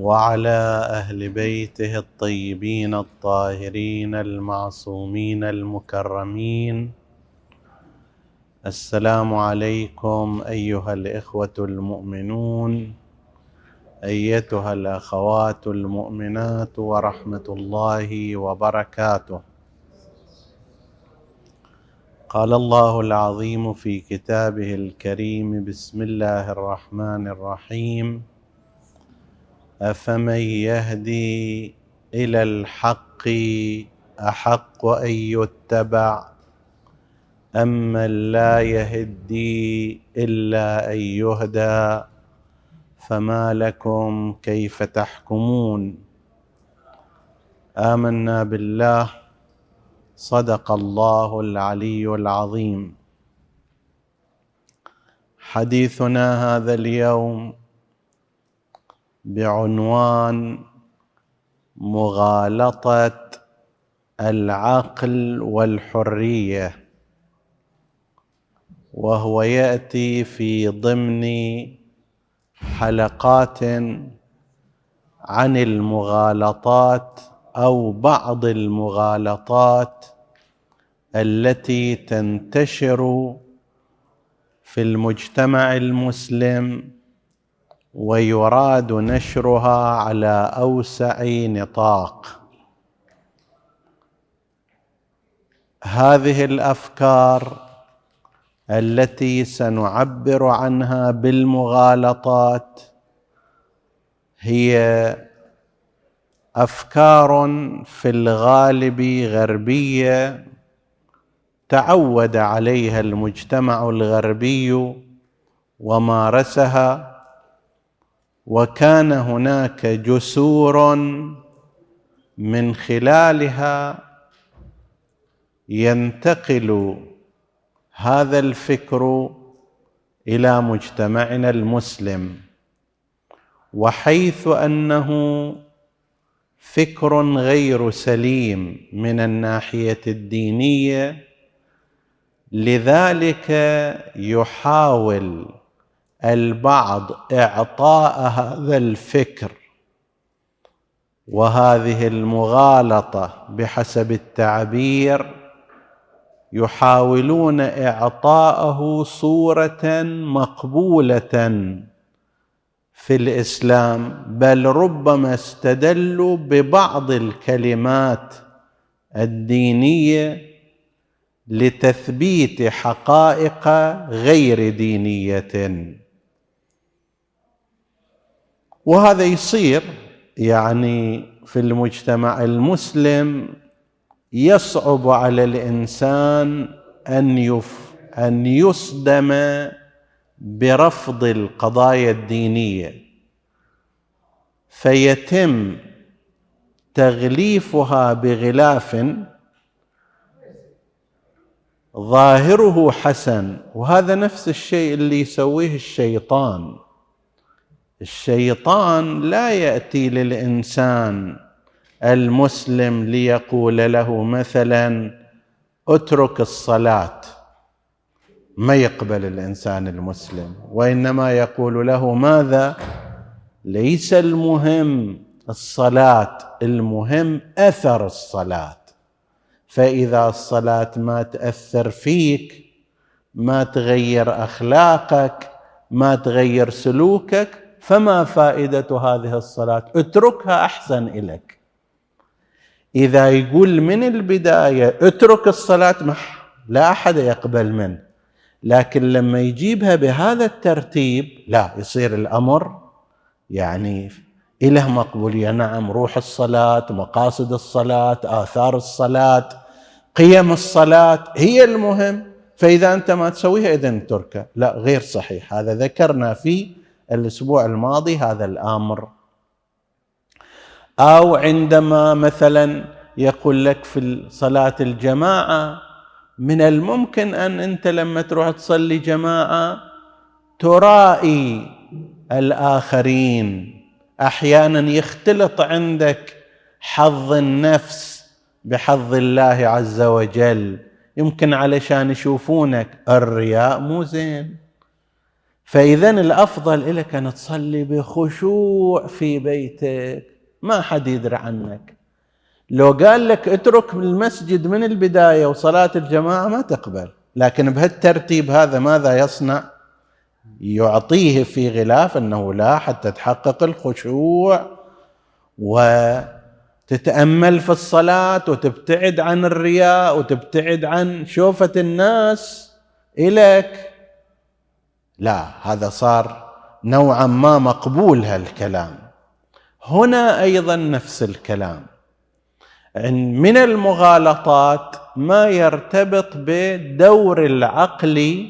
وعلى أهل بيته الطيبين الطاهرين المعصومين المكرمين. السلام عليكم أيها الإخوة المؤمنون أيتها الأخوات المؤمنات ورحمة الله وبركاته. قال الله العظيم في كتابه الكريم بسم الله الرحمن الرحيم. أفمن يهدي إلى الحق أحق أن يتبع امن لا يهدي إلا أن يهدى فما لكم كيف تحكمون آمنا بالله صدق الله العلي العظيم حديثنا هذا اليوم بعنوان مغالطة العقل والحرية وهو يأتي في ضمن حلقات عن المغالطات أو بعض المغالطات التي تنتشر في المجتمع المسلم. ويراد نشرها على أوسع نطاق. هذه الأفكار التي سنعبر عنها بالمغالطات هي أفكار في الغالب غربية تعود عليها المجتمع الغربي ومارسها وكان هناك جسور من خلالها ينتقل هذا الفكر إلى مجتمعنا المسلم وحيث أنه فكر غير سليم من الناحية الدينية لذلك يحاول البعض اعطاء هذا الفكر وهذه المغالطة بحسب التعبير يحاولون إعطاءه صورة مقبولة في الإسلام بل ربما استدلوا ببعض الكلمات الدينية لتثبيت حقائق غير دينية. وهذا يصير يعني في المجتمع المسلم يصعب على الإنسان أن يف أن يصدم برفض القضايا الدينية. فيتم تغليفها بغلاف ظاهره حسن وهذا نفس الشيء اللي يسويه الشيطان. الشيطان لا يأتي للإنسان المسلم ليقول له مثلا اترك الصلاة. ما يقبل الإنسان المسلم وإنما يقول له ماذا؟ ليس المهم الصلاة المهم أثر الصلاة. فإذا الصلاة ما تأثر فيك ما تغير أخلاقك ما تغير سلوكك فما فائدة هذه الصلاة؟ اتركها أحسن إليك. إذا يقول من البداية اترك الصلاة ما لا أحد يقبل منه. لكن لما يجيبها بهذا الترتيب لا يصير الأمر يعني إله مقبولية. نعم روح الصلاة مقاصد الصلاة آثار الصلاة قيم الصلاة هي المهم. فإذا أنت ما تسويها إذن تركه لا غير صحيح. هذا ذكرنا في الأسبوع الماضي هذا الأمر. أو عندما مثلا يقول لك في صلاة الجماعة من الممكن أن أنت لما تروح تصلي جماعة ترائي الآخرين. أحيانا يختلط عندك حظ النفس بحظ الله عز وجل. يمكن علشان يشوفونك الرياء مو زين. فاذا الأفضل لك أن تصلي بخشوع في بيتك. ما حد يدري عنك. لو قال لك اترك المسجد من البداية وصلاة الجماعة ما تقبل. لكن بهالترتيب هذا ماذا يصنع؟ يعطيه في غلاف أنه لا حتى تحقق الخشوع وتتأمل في الصلاة وتبتعد عن الرياء وتبتعد عن شوفة الناس إليك. لا هذا صار نوعا ما مقبول هالكلام. هنا أيضا نفس الكلام. من المغالطات ما يرتبط بدور العقل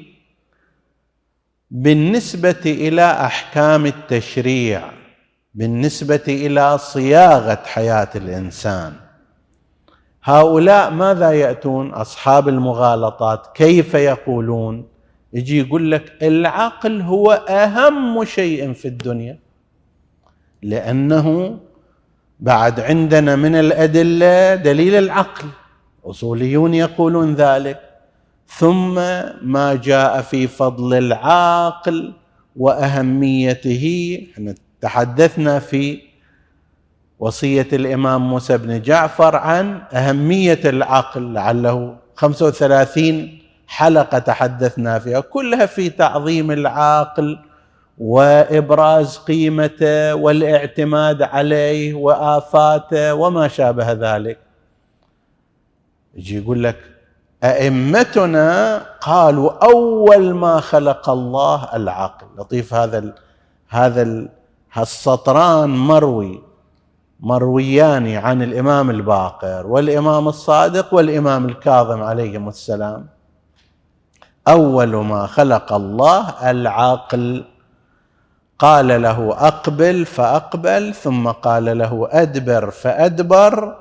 بالنسبة إلى أحكام التشريع بالنسبة إلى صياغة حياة الإنسان. هؤلاء ماذا يأتون؟ أصحاب المغالطات كيف يقولون؟ يجي يقول لك العقل هو أهم شيء في الدنيا لأنه بعد عندنا من الأدلة دليل العقل أصوليون يقولون ذلك. ثم ما جاء في فضل العاقل وأهميته إحنا تحدثنا في وصية الإمام موسى بن جعفر عن أهمية العقل لعله 35 حلقة تحدثنا فيها كلها في تعظيم العاقل وإبراز قيمته والاعتماد عليه وآفاته وما شابه ذلك. يجي يقول لك أئمتنا قالوا أول ما خلق الله العقل. لطيف هذا ال هذا ال هالسطران مروي مرويان عن الإمام الباقر والإمام الصادق والإمام الكاظم عليهم السلام. أول ما خلق الله العقل. قال له أقبل فأقبل ثم قال له أدبر فأدبر.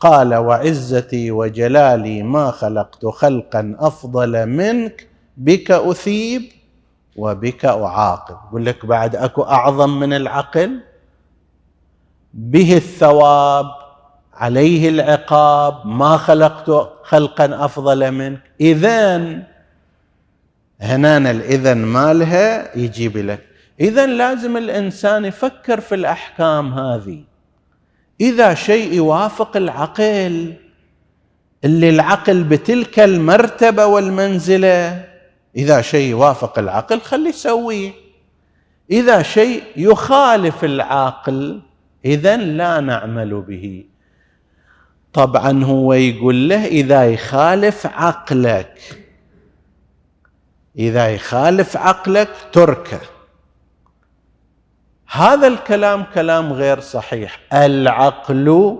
قال وعزتي وجلالي ما خلقت خلقا أفضل منك بك أثيب وبك أعاقب. يقول لك بعد أكو أعظم من العقل؟ به الثواب عليه العقاب ما خلقت خلقا أفضل منك. اذا هنا الإذن مالها يجيب لك. اذا لازم الإنسان يفكر في الأحكام هذه. إذا شيء يوافق العقل اللي العقل بتلك المرتبة والمنزلة إذا شيء يوافق العقل خليه يسويه. إذا شيء يخالف العقل اذا لا نعمل به. طبعا هو يقول له إذا يخالف عقلك إذا يخالف عقلك تركه. هذا الكلام كلام غير صحيح. العقل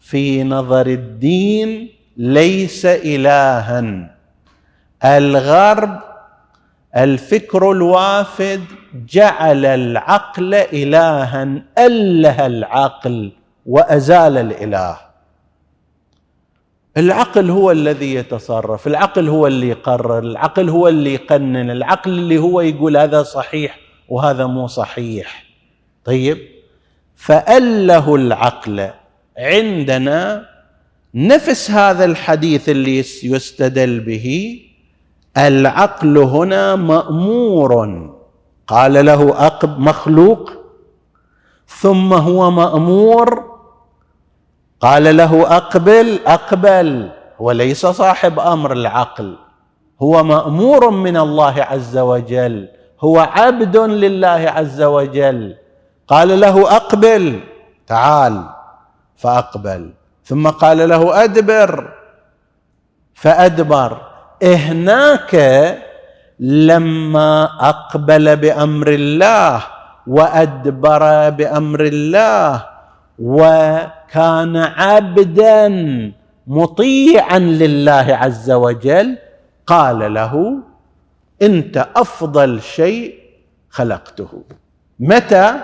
في نظر الدين ليس الها. الغرب الفكر الوافد جعل العقل الها أله العقل وأزال الإله. العقل هو الذي يتصرف العقل هو اللي يقرر العقل هو اللي يقنن العقل اللي هو يقول هذا صحيح وهذا مو صحيح. طيب؟ فأله العقل عندنا نفس هذا الحديث اللي يستدل به العقل هنا مأمور. قال له أقب مخلوق ثم هو مأمور قال له أقبل أقبل. هو ليس صاحب أمر العقل. هو مأمور من الله عز وجل. هو عبد لله عز وجل. قال له أقبل. تعال. فأقبل. ثم قال له أدبر. فأدبر. هناك لما أقبل بأمر الله وأدبر بأمر الله وكان عبدا مطيعا لله عز وجل قال له أنت أفضل شيء خلقته. متى؟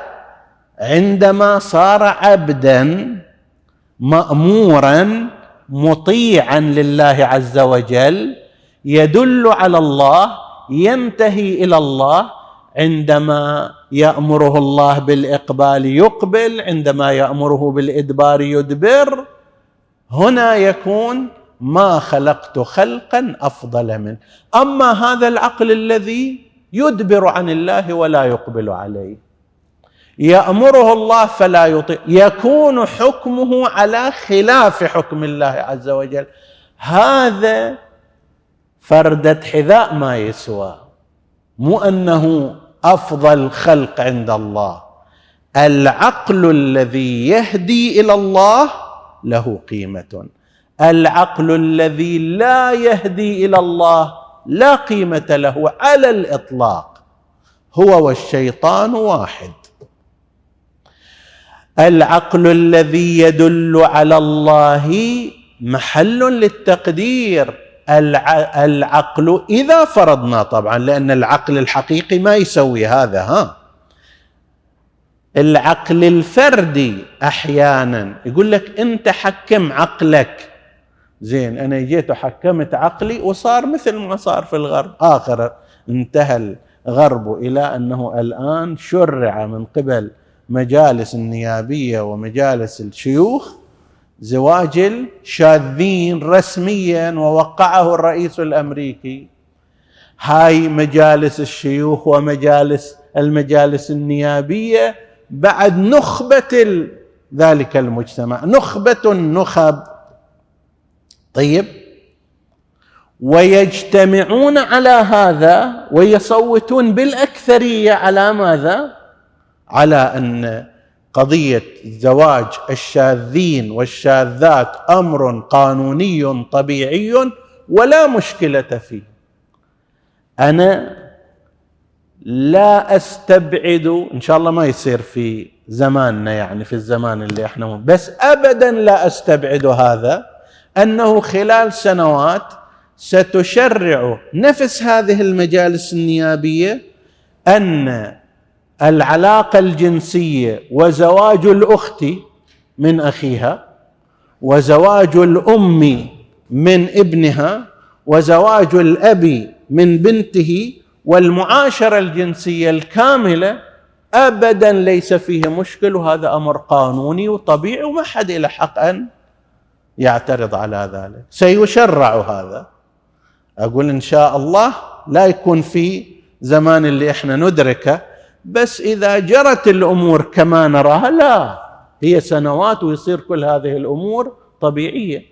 عندما صار عبدا مأمورا مطيعا لله عز وجل يدل على الله ينتهي إلى الله عندما يأمره الله بالإقبال يقبل عندما يأمره بالإدبار يدبر. هنا يكون ما خلقت خلقا أفضل منه أما هذا العقل الذي يدبر عن الله ولا يقبل عليه. يأمره الله فلا يطيع. يكون حكمه على خلاف حكم الله عز وجل. هذا فردة حذاء ما يسوى. مو أنه أفضل خلق عند الله. العقل الذي يهدي إلى الله له قيمة. العقل الذي لا يهدي إلى الله لا قيمة له على الإطلاق. هو والشيطان واحد. العقل الذي يدل على الله محل للتقدير. العقل إذا فرضنا طبعا لأن العقل الحقيقي ما يسوي هذا ها؟ العقل الفردي أحيانا يقول لك أنت حكم عقلك. زين أنا جيت وحكمت عقلي وصار مثل ما صار في الغرب. آخر انتهى الغرب إلى أنه الآن شرع من قبل مجالس النيابية ومجالس الشيوخ زواج الشاذين رسميا ووقعه الرئيس الأمريكي. هاي مجالس الشيوخ ومجالس المجالس النيابية بعد نخبة ذلك المجتمع نخبة النخب. طيب. ويجتمعون على هذا ويصوتون بالأكثرية على ماذا؟ على أن قضية زواج الشاذين والشاذات أمر قانوني طبيعي ولا مشكلة فيه. أنا لا أستبعد إن شاء الله ما يصير في زماننا يعني في الزمان اللي إحنا بس ابدا لا أستبعد هذا أنه خلال سنوات ستشرع نفس هذه المجالس النيابية أن العلاقة الجنسية وزواج الأخت من أخيها وزواج الأم من ابنها وزواج الأب من بنته والمعاشرة الجنسية الكاملة ابدا ليس فيه مشكل وهذا أمر قانوني وطبيعي وما حد له حق أن يعترض على ذلك. سيشرع هذا. أقول إن شاء الله لا يكون في زمان اللي إحنا ندركه بس إذا جرت الأمور كما نراها لا هي سنوات ويصير كل هذه الأمور طبيعية.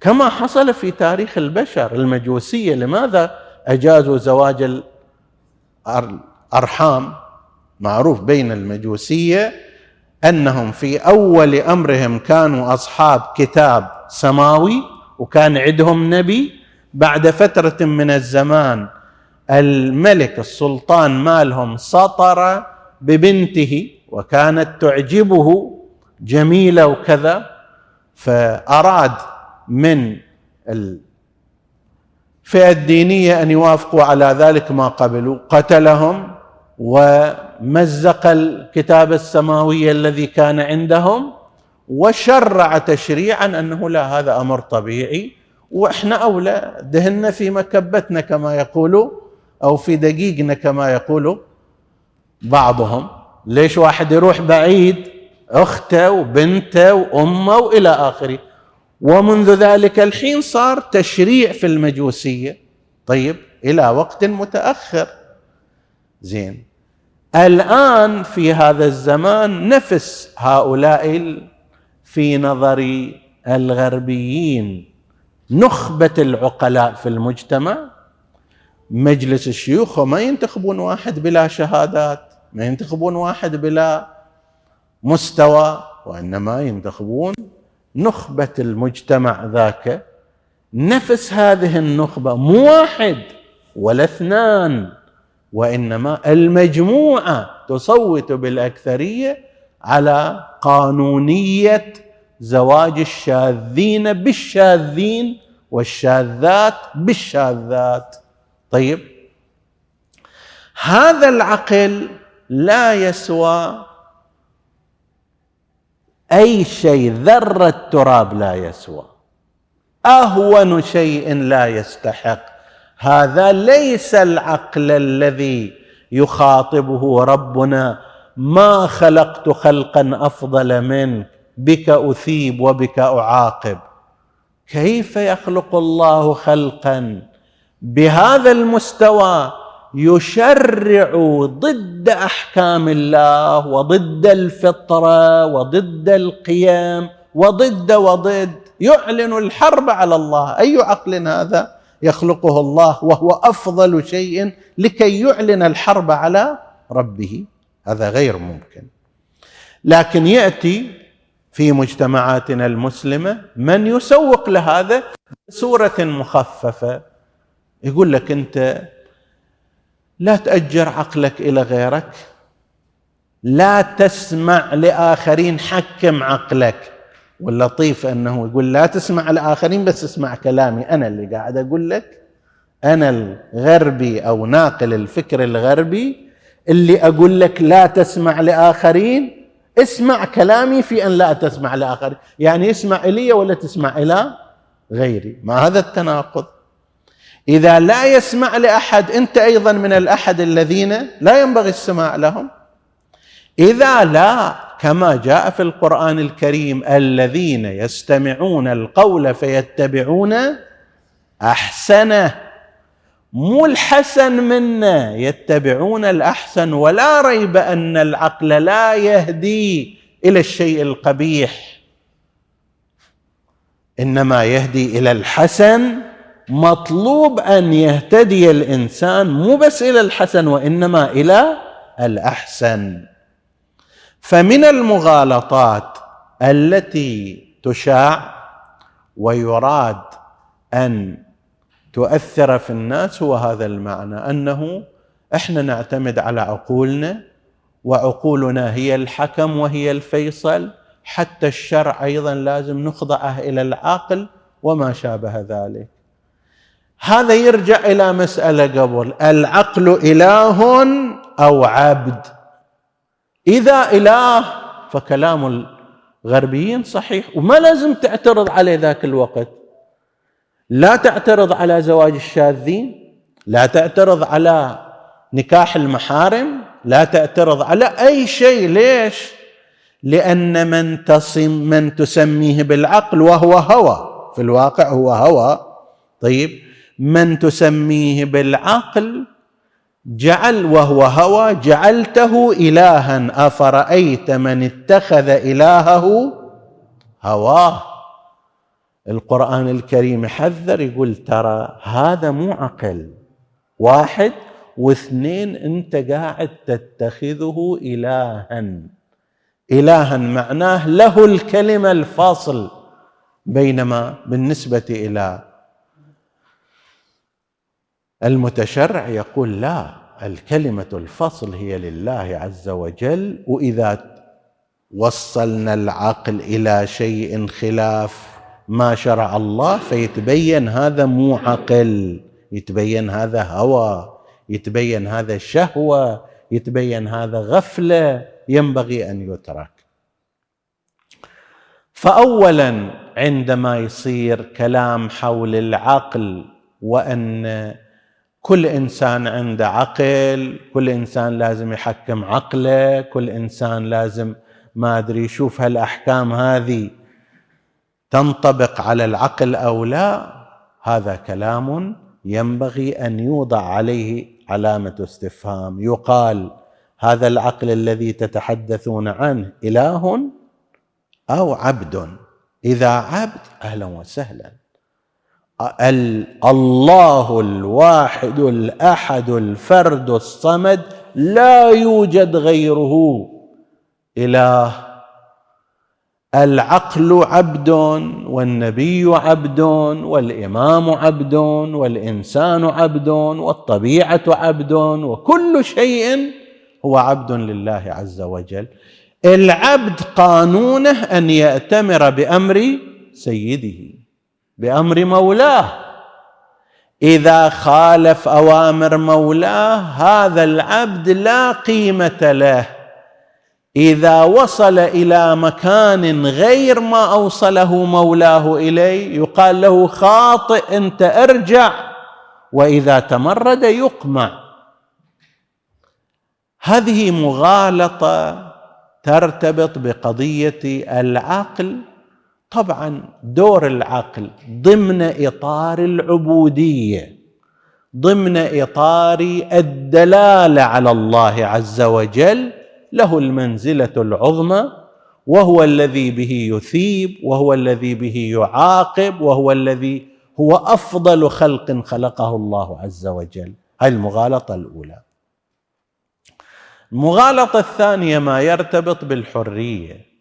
كما حصل في تاريخ البشر المجوسية لماذا أجازوا زواج الأرحام؟ معروف بين المجوسية أنهم في أول أمرهم كانوا أصحاب كتاب سماوي وكان عندهم نبي بعد فترة من الزمان الملك السلطان مالهم سطر ببنته وكانت تعجبه جميلة وكذا فأراد من الفئه الدينيه أن يوافقوا على ذلك ما قبلوا قتلهم ومزق الكتاب السماوي الذي كان عندهم وشرع تشريعا أنه لا هذا أمر طبيعي وإحنا أولى دهنا في مكبتنا كما يقولوا. أو في دقيقنا كما يقول بعضهم ليش واحد يروح بعيد؟ أخته وبنته وأمه وإلى آخره. ومنذ ذلك الحين صار تشريع في المجوسية. طيب إلى وقت متأخر. زين. الآن في هذا الزمان نفس هؤلاء في نظر الغربيين نخبة العقلاء في المجتمع. مجلس الشيوخ ما ينتخبون واحد بلا شهادات ما ينتخبون واحد بلا مستوى وإنما ينتخبون نخبة المجتمع ذاك. نفس هذه النخبة مو واحد ولا اثنان وإنما المجموعة تصوت بالأكثرية على قانونية زواج الشاذين بالشاذين والشاذات بالشاذات. طيب. هذا العقل لا يسوى أي شيء ذرة تراب لا يسوى. أهون شيء لا يستحق. هذا ليس العقل الذي يخاطبه ربنا. ما خلقت خلقا أفضل منك بك أثيب وبك أعاقب. كيف يخلق الله خلقا؟ بهذا المستوى يشرع ضد أحكام الله وضد الفطرة وضد القيم وضد وضد. يعلن الحرب على الله. أي عقل هذا يخلقه الله وهو أفضل شيء لكي يعلن الحرب على ربه. هذا غير ممكن. لكن يأتي في مجتمعاتنا المسلمة من يسوق لهذا بصورة مخففة. يقول لك أنت لا تأجر عقلك إلى غيرك لا تسمع لآخرين حكم عقلك. واللطيف أنه يقول لا تسمع لآخرين بس اسمع كلامي. أنا اللي قاعد أقول لك أنا الغربي أو ناقل الفكر الغربي اللي أقول لك لا تسمع لآخرين اسمع كلامي في أن لا تسمع لآخرين. يعني اسمع إلي ولا تسمع إلى غيري. ما هذا التناقض؟ إذا لا يسمع لأحد أنت أيضا من الأحد الذين لا ينبغي السماع لهم. إذا لا كما جاء في القرآن الكريم الذين يستمعون القول فيتبعون أحسنه. مو الحسن منا يتبعون الأحسن ولا ريب أن العقل لا يهدي إلى الشيء القبيح إنما يهدي إلى الحسن مطلوب أن يهتدي الإنسان مو بس إلى الحسن وإنما إلى الأحسن. فمن المغالطات التي تشاع ويراد أن تؤثر في الناس هو هذا المعنى أنه إحنا نعتمد على عقولنا وعقولنا هي الحكم وهي الفيصل حتى الشرع أيضا لازم نخضعه إلى العقل وما شابه ذلك. هذا يرجع إلى مسألة قبل. العقل إله أو عبد؟ إذا إله فكلام الغربيين صحيح وما لازم تعترض عليه ذاك الوقت. لا تعترض على زواج الشاذين لا تعترض على نكاح المحارم لا تعترض على أي شيء. ليش؟ لأن من تصم من تسميه بالعقل وهو هوى. في الواقع هو هوى. طيب من تسميه بالعقل جعل وهو هوى جعلته الها. أفرأيت من اتخذ إلهه هواه؟ القرآن الكريم يحذر يقول ترى هذا مو عقل. واحد واثنين أنت قاعد تتخذه الها. الها معناه له الكلمة الفاصل بينما بالنسبة إلى المتشرع يقول لا الكلمة الفصل هي لله عز وجل وإذا وصلنا العقل إلى شيء خلاف ما شرع الله فيتبين هذا مو عقل يتبين هذا هوى يتبين هذا شهوة يتبين هذا غفلة ينبغي أن يترك. فاولا عندما يصير كلام حول العقل وأن كل إنسان عنده عقل كل إنسان لازم يحكم عقله كل إنسان لازم ما أدري يشوف هالأحكام هذه تنطبق على العقل أو لا هذا كلام ينبغي أن يوضع عليه علامة استفهام. يقال هذا العقل الذي تتحدثون عنه إله أو عبد؟ إذا عبد أهلا وسهلا. الله الواحد الأحد الفرد الصمد لا يوجد غيره. إله. العقل عبد والنبي عبد والإمام عبد والإنسان عبد والطبيعة عبد وكل شيء هو عبد لله عز وجل. العبد قانونه أن يأتمر بأمر سيده. بأمر مولاه. إذا خالف أوامر مولاه هذا العبد لا قيمة له. إذا وصل إلى مكان غير ما أوصله مولاه إليه يقال له خاطئ أنت أرجع. وإذا تمرد يقمع. هذه مغالطة ترتبط بقضية العقل طبعا دور العقل ضمن إطار العبودية ضمن إطار الدلاله على الله عز وجل له المنزلة العظمى وهو الذي به يثيب وهو الذي به يعاقب وهو الذي هو أفضل خلق خلقه الله عز وجل. هذه المغالطة الأولى. المغالطة الثانية ما يرتبط بالحرية.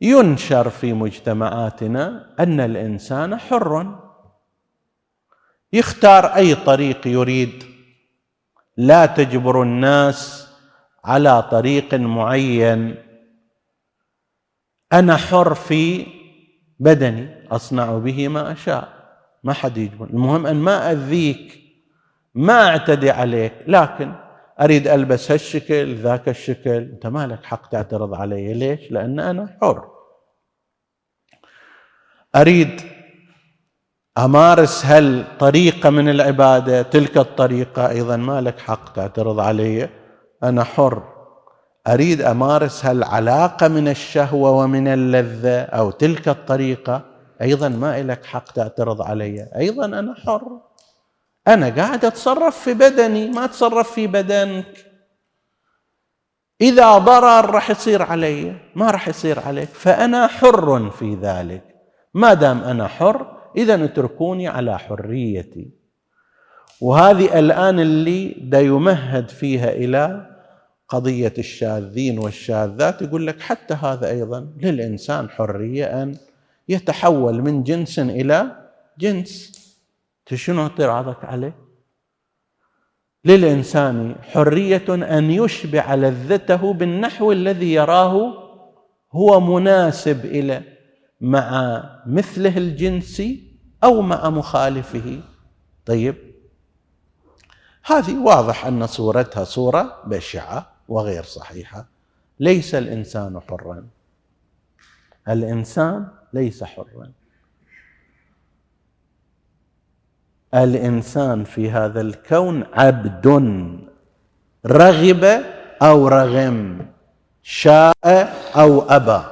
ينشر في مجتمعاتنا أن الإنسان حر. يختار أي طريق يريد. لا تجبر الناس على طريق معين. أنا حر في بدني أصنع به ما أشاء. ما حد يجبر. المهم أن ما أذيك ما أعتدي عليك لكن أريد ألبس هالشكل ذاك الشكل. أنت ما لك حق تعترض علي؟ ليش؟ لأن أنا حر. أريد أمارس هالطريقة من العبادة. تلك الطريقة أيضا ما لك حق تعترض علي؟ أنا حر. أريد أمارس هالعلاقة من الشهوة ومن اللذة أو تلك الطريقة. أيضا ما لك حق تعترض علي. أيضا أنا حر. أنا قاعد أتصرف في بدني ما أتصرف في بدنك. إذا ضرر راح يصير علي ما راح يصير عليك. فأنا حر في ذلك. ما دام أنا حر إذا اتركوني على حريتي. وهذه الآن اللي دا يمهد فيها إلى قضية الشاذين والشاذات. يقول لك حتى هذا أيضا للإنسان حرية أن يتحول من جنس إلى جنس. شنو اعتراضك عليه للانسان حريه ان يشبع لذته بالنحو الذي يراه هو مناسب إلى مع مثله الجنسي أو مع مخالفه طيب هذه واضح ان صورتها صوره بشعه وغير صحيحه ليس الانسان حرا الانسان ليس حرا الإنسان في هذا الكون عبد رغب أو رغم شاء أو أبى.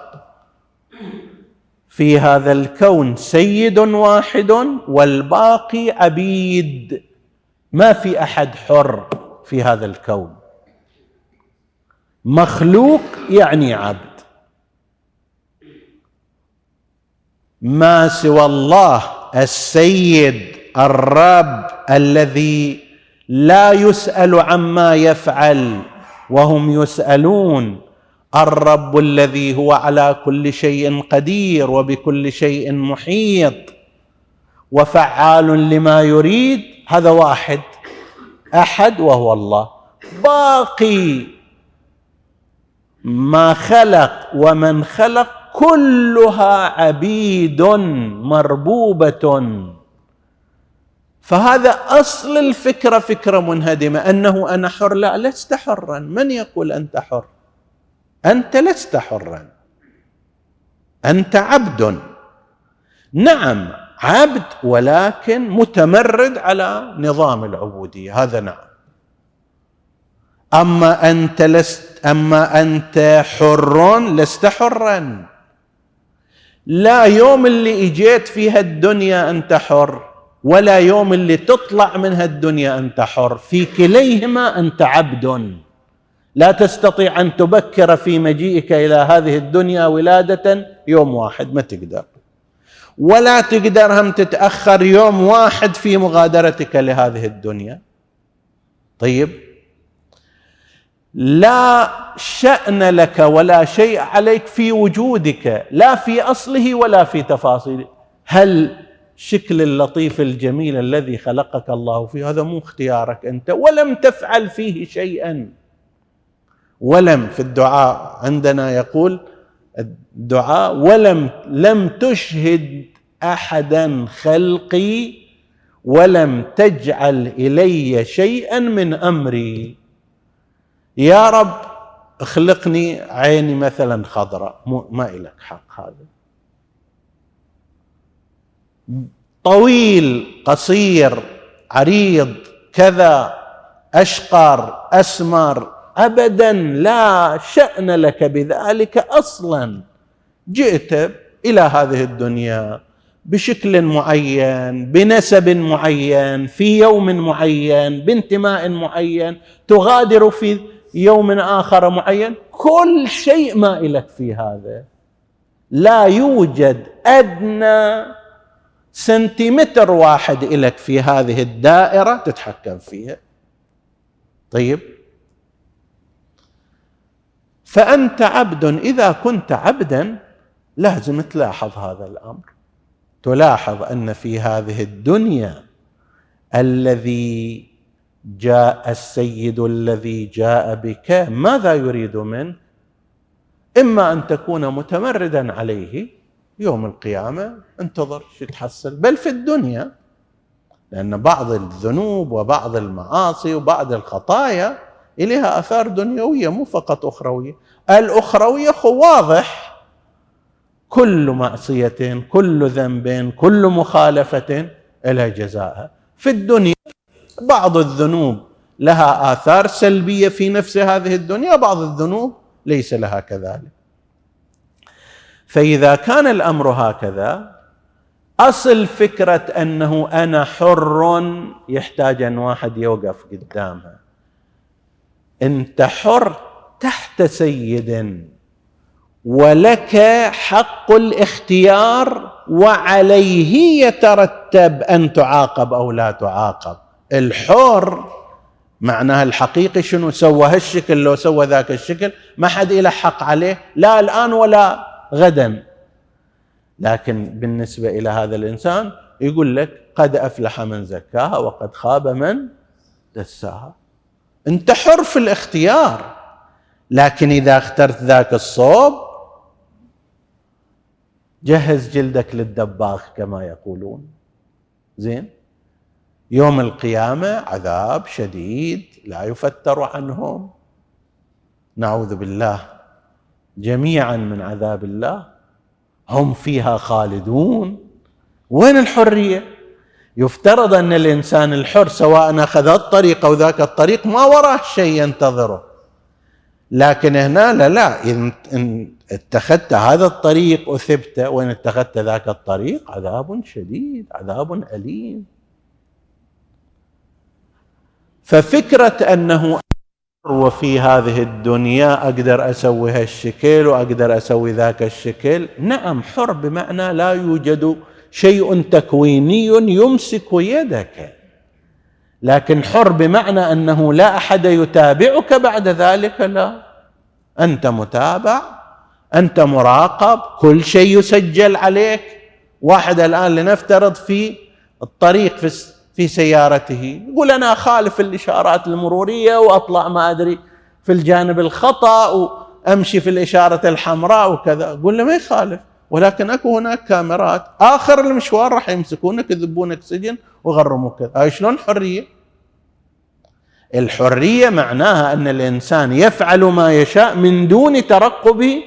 في هذا الكون سيد واحد والباقي عبيد. ما في أحد حر في هذا الكون. مخلوق يعني عبد. ما سوى الله السيد. الرب الذي لا يسأل عما يفعل وهم يسألون. الرب الذي هو على كل شيء قدير وبكل شيء محيط. وفعال لما يريد. هذا واحد. أحد وهو الله. باقي ما خلق ومن خلق كلها عبيد مربوبة. فهذا أصل الفكرة فكرة منهدمة أنه أنا حر. لا لست حرا. من يقول أنت حر؟ أنت لست حرا. أنت عبد. نعم عبد ولكن متمرد على نظام العبودية. هذا نعم. أما أنت لست أما أنت حر لست حرا. لا يوم اللي إجيت فيها الدنيا أنت حر. ولا يوم اللي تطلع منها الدنيا أنت حر. في كليهما أنت عبد. لا تستطيع أن تبكر في مجيئك إلى هذه الدنيا ولادة يوم واحد ما تقدر. ولا تقدر هم تتأخر يوم واحد في مغادرتك لهذه الدنيا. طيب. لا شأن لك ولا شيء عليك في وجودك لا في أصله ولا في تفاصيله. هل شكل اللطيف الجميل الذي خلقك الله فيه. هذا مو اختيارك أنت. ولم تفعل فيه شيئا. ولم في الدعاء. عندنا يقول الدعاء ولم لم تشهد احدا خلقي ولم تجعل إلي شيئا من أمري. يا رب اخلقني عيني مثلا خضراء. ما إلك حق هذا. طويل قصير عريض كذا أشقر أسمر ابدا لا شأن لك بذلك أصلا. جئت إلى هذه الدنيا بشكل معين بنسب معين في يوم معين بانتماء معين تغادر في يوم آخر معين. كل شيء ما لك في هذا. لا يوجد أدنى سنتيمتر واحد لك في هذه الدائرة تتحكم فيها. طيب. فأنت عبد إذا كنت عبدا لازم تلاحظ هذا الأمر. تلاحظ أن في هذه الدنيا الذي جاء السيد الذي جاء بك ماذا يريد منك إما أن تكون متمردا عليه يوم القيامة انتظر شو تحصل. بل في الدنيا لأن بعض الذنوب وبعض المعاصي وبعض الخطايا إليها آثار دنيوية مو فقط أخروية. الأخروية واضح. كل معصيه كل ذنب كل مخالفه لها جزاءها في الدنيا بعض الذنوب لها آثار سلبية في نفس هذه الدنيا بعض الذنوب ليس لها كذلك. فإذا كان الأمر هكذا أصل فكرة أنه أنا حر يحتاج ان واحد يوقف قدامها. أنت حر تحت سيد ولك حق الاختيار وعليه يترتب أن تعاقب أو لا تعاقب. الحر معناها الحقيقي شنو؟ سوى هالشكل لو سوى ذاك الشكل ما حد له حق عليه لا الآن ولا غدا. لكن بالنسبة إلى هذا الإنسان يقول لك قد أفلح من زكاها وقد خاب من دساها. أنت حر في الاختيار لكن إذا اخترت ذاك الصوب جهز جلدك للدباغ كما يقولون. زين؟ يوم القيامة عذاب شديد لا يفتر عنهم. نعوذ بالله. جميعا من عذاب الله هم فيها خالدون. وين الحرية؟ يفترض أن الإنسان الحر سواء أخذ الطريق أو ذاك الطريق ما وراه شيء ينتظره. لكن هنا لا لا. إن اتخذت هذا الطريق اثبت وإن اتخذت ذاك الطريق عذاب شديد عذاب أليم. ففكرة أنه وفي هذه الدنيا أقدر أسوي هالشكل وأقدر أسوي ذاك الشكل نعم حر بمعنى لا يوجد شيء تكويني يمسك يدك. لكن حر بمعنى أنه لا أحد يتابعك بعد ذلك لا. أنت متابع أنت مراقب كل شيء يسجل عليك. واحد الآن لنفترض في الطريق في في سيارته يقول أنا أخالف الإشارات المرورية وأطلع ما أدري في الجانب الخطأ وأمشي في الإشارة الحمراء وكذا أقول له ما يخالف ولكن أكو هناك كاميرات آخر المشوار راح يمسكونك يذبونك سجن ويغرموك هاي شلون حرية؟ الحرية معناها أن الإنسان يفعل ما يشاء من دون ترقب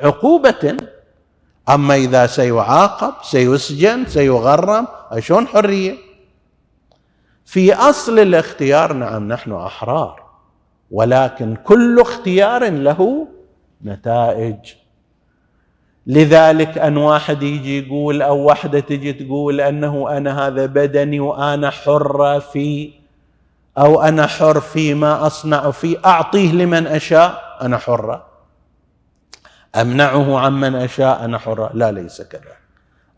عقوبة أما إذا سيعاقب سيسجن سيغرم شلون حرية؟ في أصل الاختيار نعم نحن أحرار ولكن كل اختيار له نتائج. لذلك أن واحد يجي يقول أو واحدة تجي تقول أنه أنا هذا بدني وأنا حره في أو أنا حر فيما أصنع فيه أعطيه لمن أشاء أنا حره أمنعه عمن أشاء أنا حره لا ليس كذا.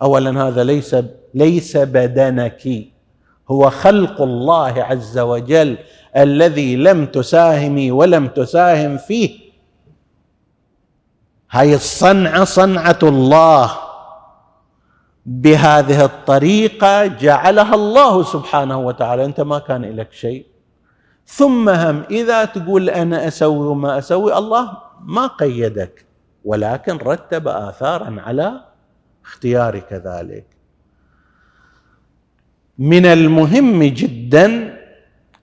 اولا هذا ليس ليس بدنك. هو خلق الله عز وجل الذي لم تساهمي ولم تساهم فيه. هاي الصنعة صنعة الله. بهذه الطريقة جعلها الله سبحانه وتعالى. أنت ما كان لك شيء. ثم هم إذا تقول أنا أسوي وما أسوي الله ما قيدك ولكن رتب آثارا على اختيارك ذلك. من المهم جدا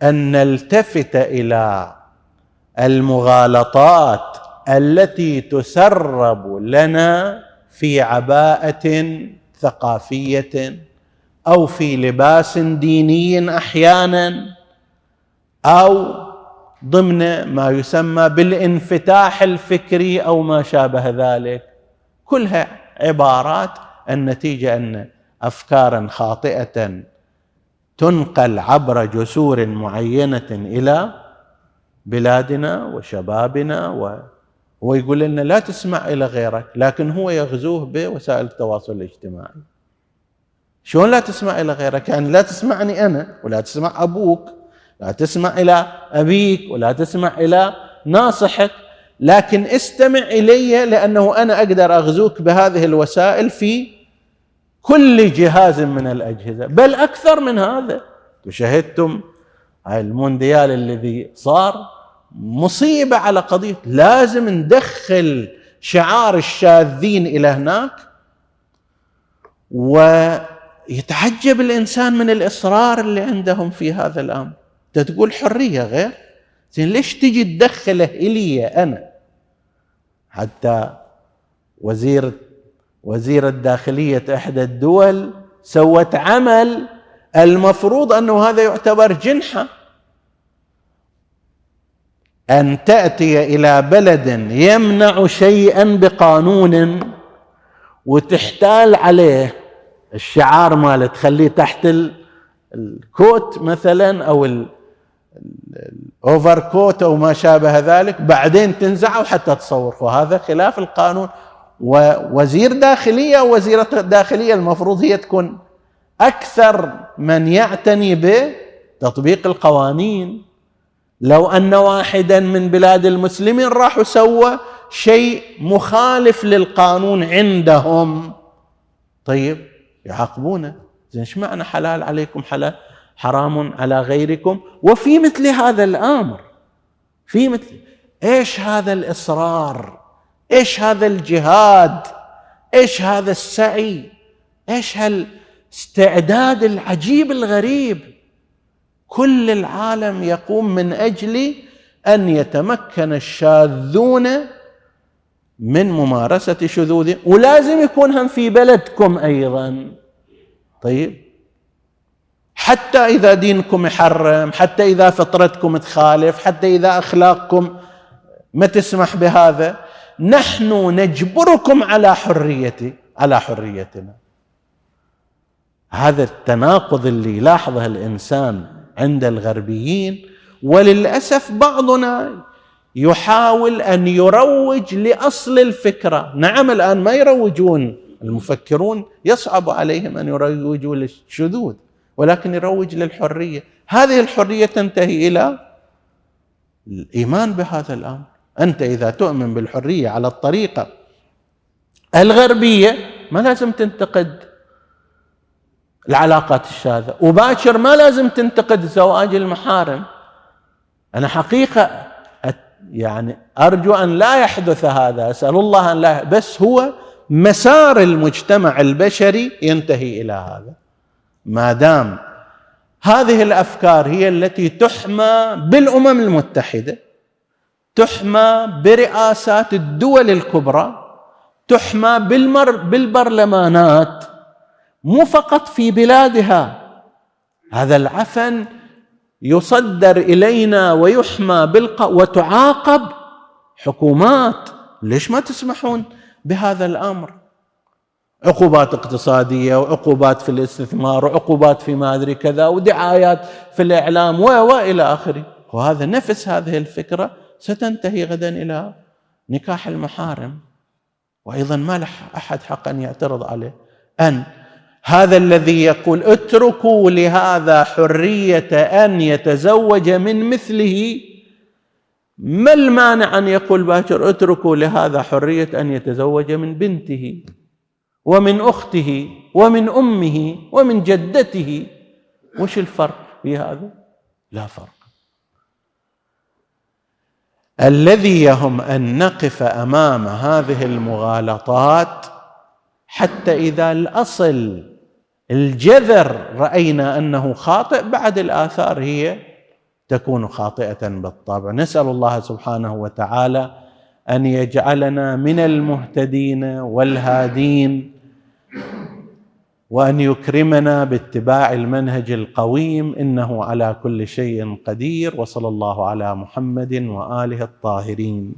أن نلتفت إلى المغالطات التي تسرب لنا في عباءة ثقافية أو في لباس ديني أحيانا أو ضمن ما يسمى بالانفتاح الفكري أو ما شابه ذلك. كلها عبارات النتيجة أن افكارا خاطئة تنقل عبر جسور معينة إلى بلادنا وشبابنا و هو يقول لنا لا تسمع إلى غيرك لكن هو يغزوه بوسائل التواصل الاجتماعي. شلون لا تسمع إلى غيرك؟ يعني لا تسمعني أنا ولا تسمع أبوك لا تسمع إلى أبيك ولا تسمع إلى ناصحك لكن استمع إلي لأنه أنا أقدر أغزوك بهذه الوسائل في كل جهاز من الأجهزة بل أكثر من هذا. شهدتم المونديال الذي صار مصيبة على قضية لازم ندخل شعار الشاذين إلى هناك ويتعجب الإنسان من الإصرار اللي عندهم في هذا الأمر. أنت تقول حرية غير؟ زين ليش تجي تدخله إلي أنا؟ حتى وزير وزير الداخلية إحدى الدول سوت عمل المفروض أنه هذا يعتبر جنحة. أن تأتي إلى بلد يمنع شيئا بقانون وتحتال عليه الشعار ماله تخليه تحت الكوت مثلا أو ال overcoat أو ما شابه ذلك بعدين تنزعه حتى تصور وهذا خلاف القانون. ووزير داخلية وزيره داخليه المفروض هي تكون أكثر من يعتني بتطبيق القوانين. لو أن واحدا من بلاد المسلمين راح وسوى شيء مخالف للقانون عندهم. طيب يعاقبونه. زين إيش معنى حلال عليكم حلال حرام على غيركم؟ وفي مثل هذا الأمر في مثل إيش هذا الإصرار؟ إيش هذا الجهاد؟ إيش هذا السعي؟ إيش هالاستعداد العجيب الغريب؟ كل العالم يقوم من أجل أن يتمكن الشاذون من ممارسة شذوذ. ولازم يكون هم في بلدكم أيضا. طيب. حتى إذا دينكم يحرم حتى إذا فطرتكم تخالف حتى إذا أخلاقكم ما تسمح بهذا. نحن نجبركم على حريتي على حريتنا. هذا التناقض اللي يلاحظه الإنسان عند الغربيين وللأسف بعضنا يحاول أن يروج لأصل الفكرة. نعم الآن ما يروجون المفكرون يصعب عليهم أن يروجوا للشذوذ ولكن يروج للحرية. هذه الحرية تنتهي إلى الإيمان بهذا الأمر. أنت إذا تؤمن بالحرية على الطريقة الغربية ما لازم تنتقد العلاقات الشاذة. وباكر ما لازم تنتقد زواج المحارم. أنا حقيقة يعني أرجو أن لا يحدث هذا. أسأل الله أن لا بس هو مسار المجتمع البشري ينتهي إلى هذا. ما دام هذه الأفكار هي التي تحمى بالأمم المتحدة تحمى برئاسات الدول الكبرى تحمى بالمر بالبرلمانات مو فقط في بلادها. هذا العفن يصدر إلينا ويحمى بالق وتعاقب حكومات. ليش ما تسمحون بهذا الأمر؟ عقوبات اقتصادية وعقوبات في الاستثمار وعقوبات في ما أدري كذا ودعايات في الإعلام و وإلى آخره. وهذا نفس هذه الفكرة ستنتهي غدا إلى نكاح المحارم. وأيضا ما له أحد حق ان يعترض عليه. أن هذا الذي يقول اتركوا لهذا حرية أن يتزوج من مثله. ما المانع أن يقول باكر اتركوا لهذا حرية أن يتزوج من بنته ومن أخته ومن أمه ومن جدته؟ وش الفرق في هذا؟ لا فرق. الذي يهم أن نقف أمام هذه المغالطات حتى إذا الأصل الجذر رأينا أنه خاطئ بعد الآثار هي تكون خاطئة بالطبع. نسأل الله سبحانه وتعالى أن يجعلنا من المهتدين والهادين. وأن يكرمنا باتباع المنهج القويم إنه على كل شيء قدير وصلى الله على محمد وآله الطاهرين.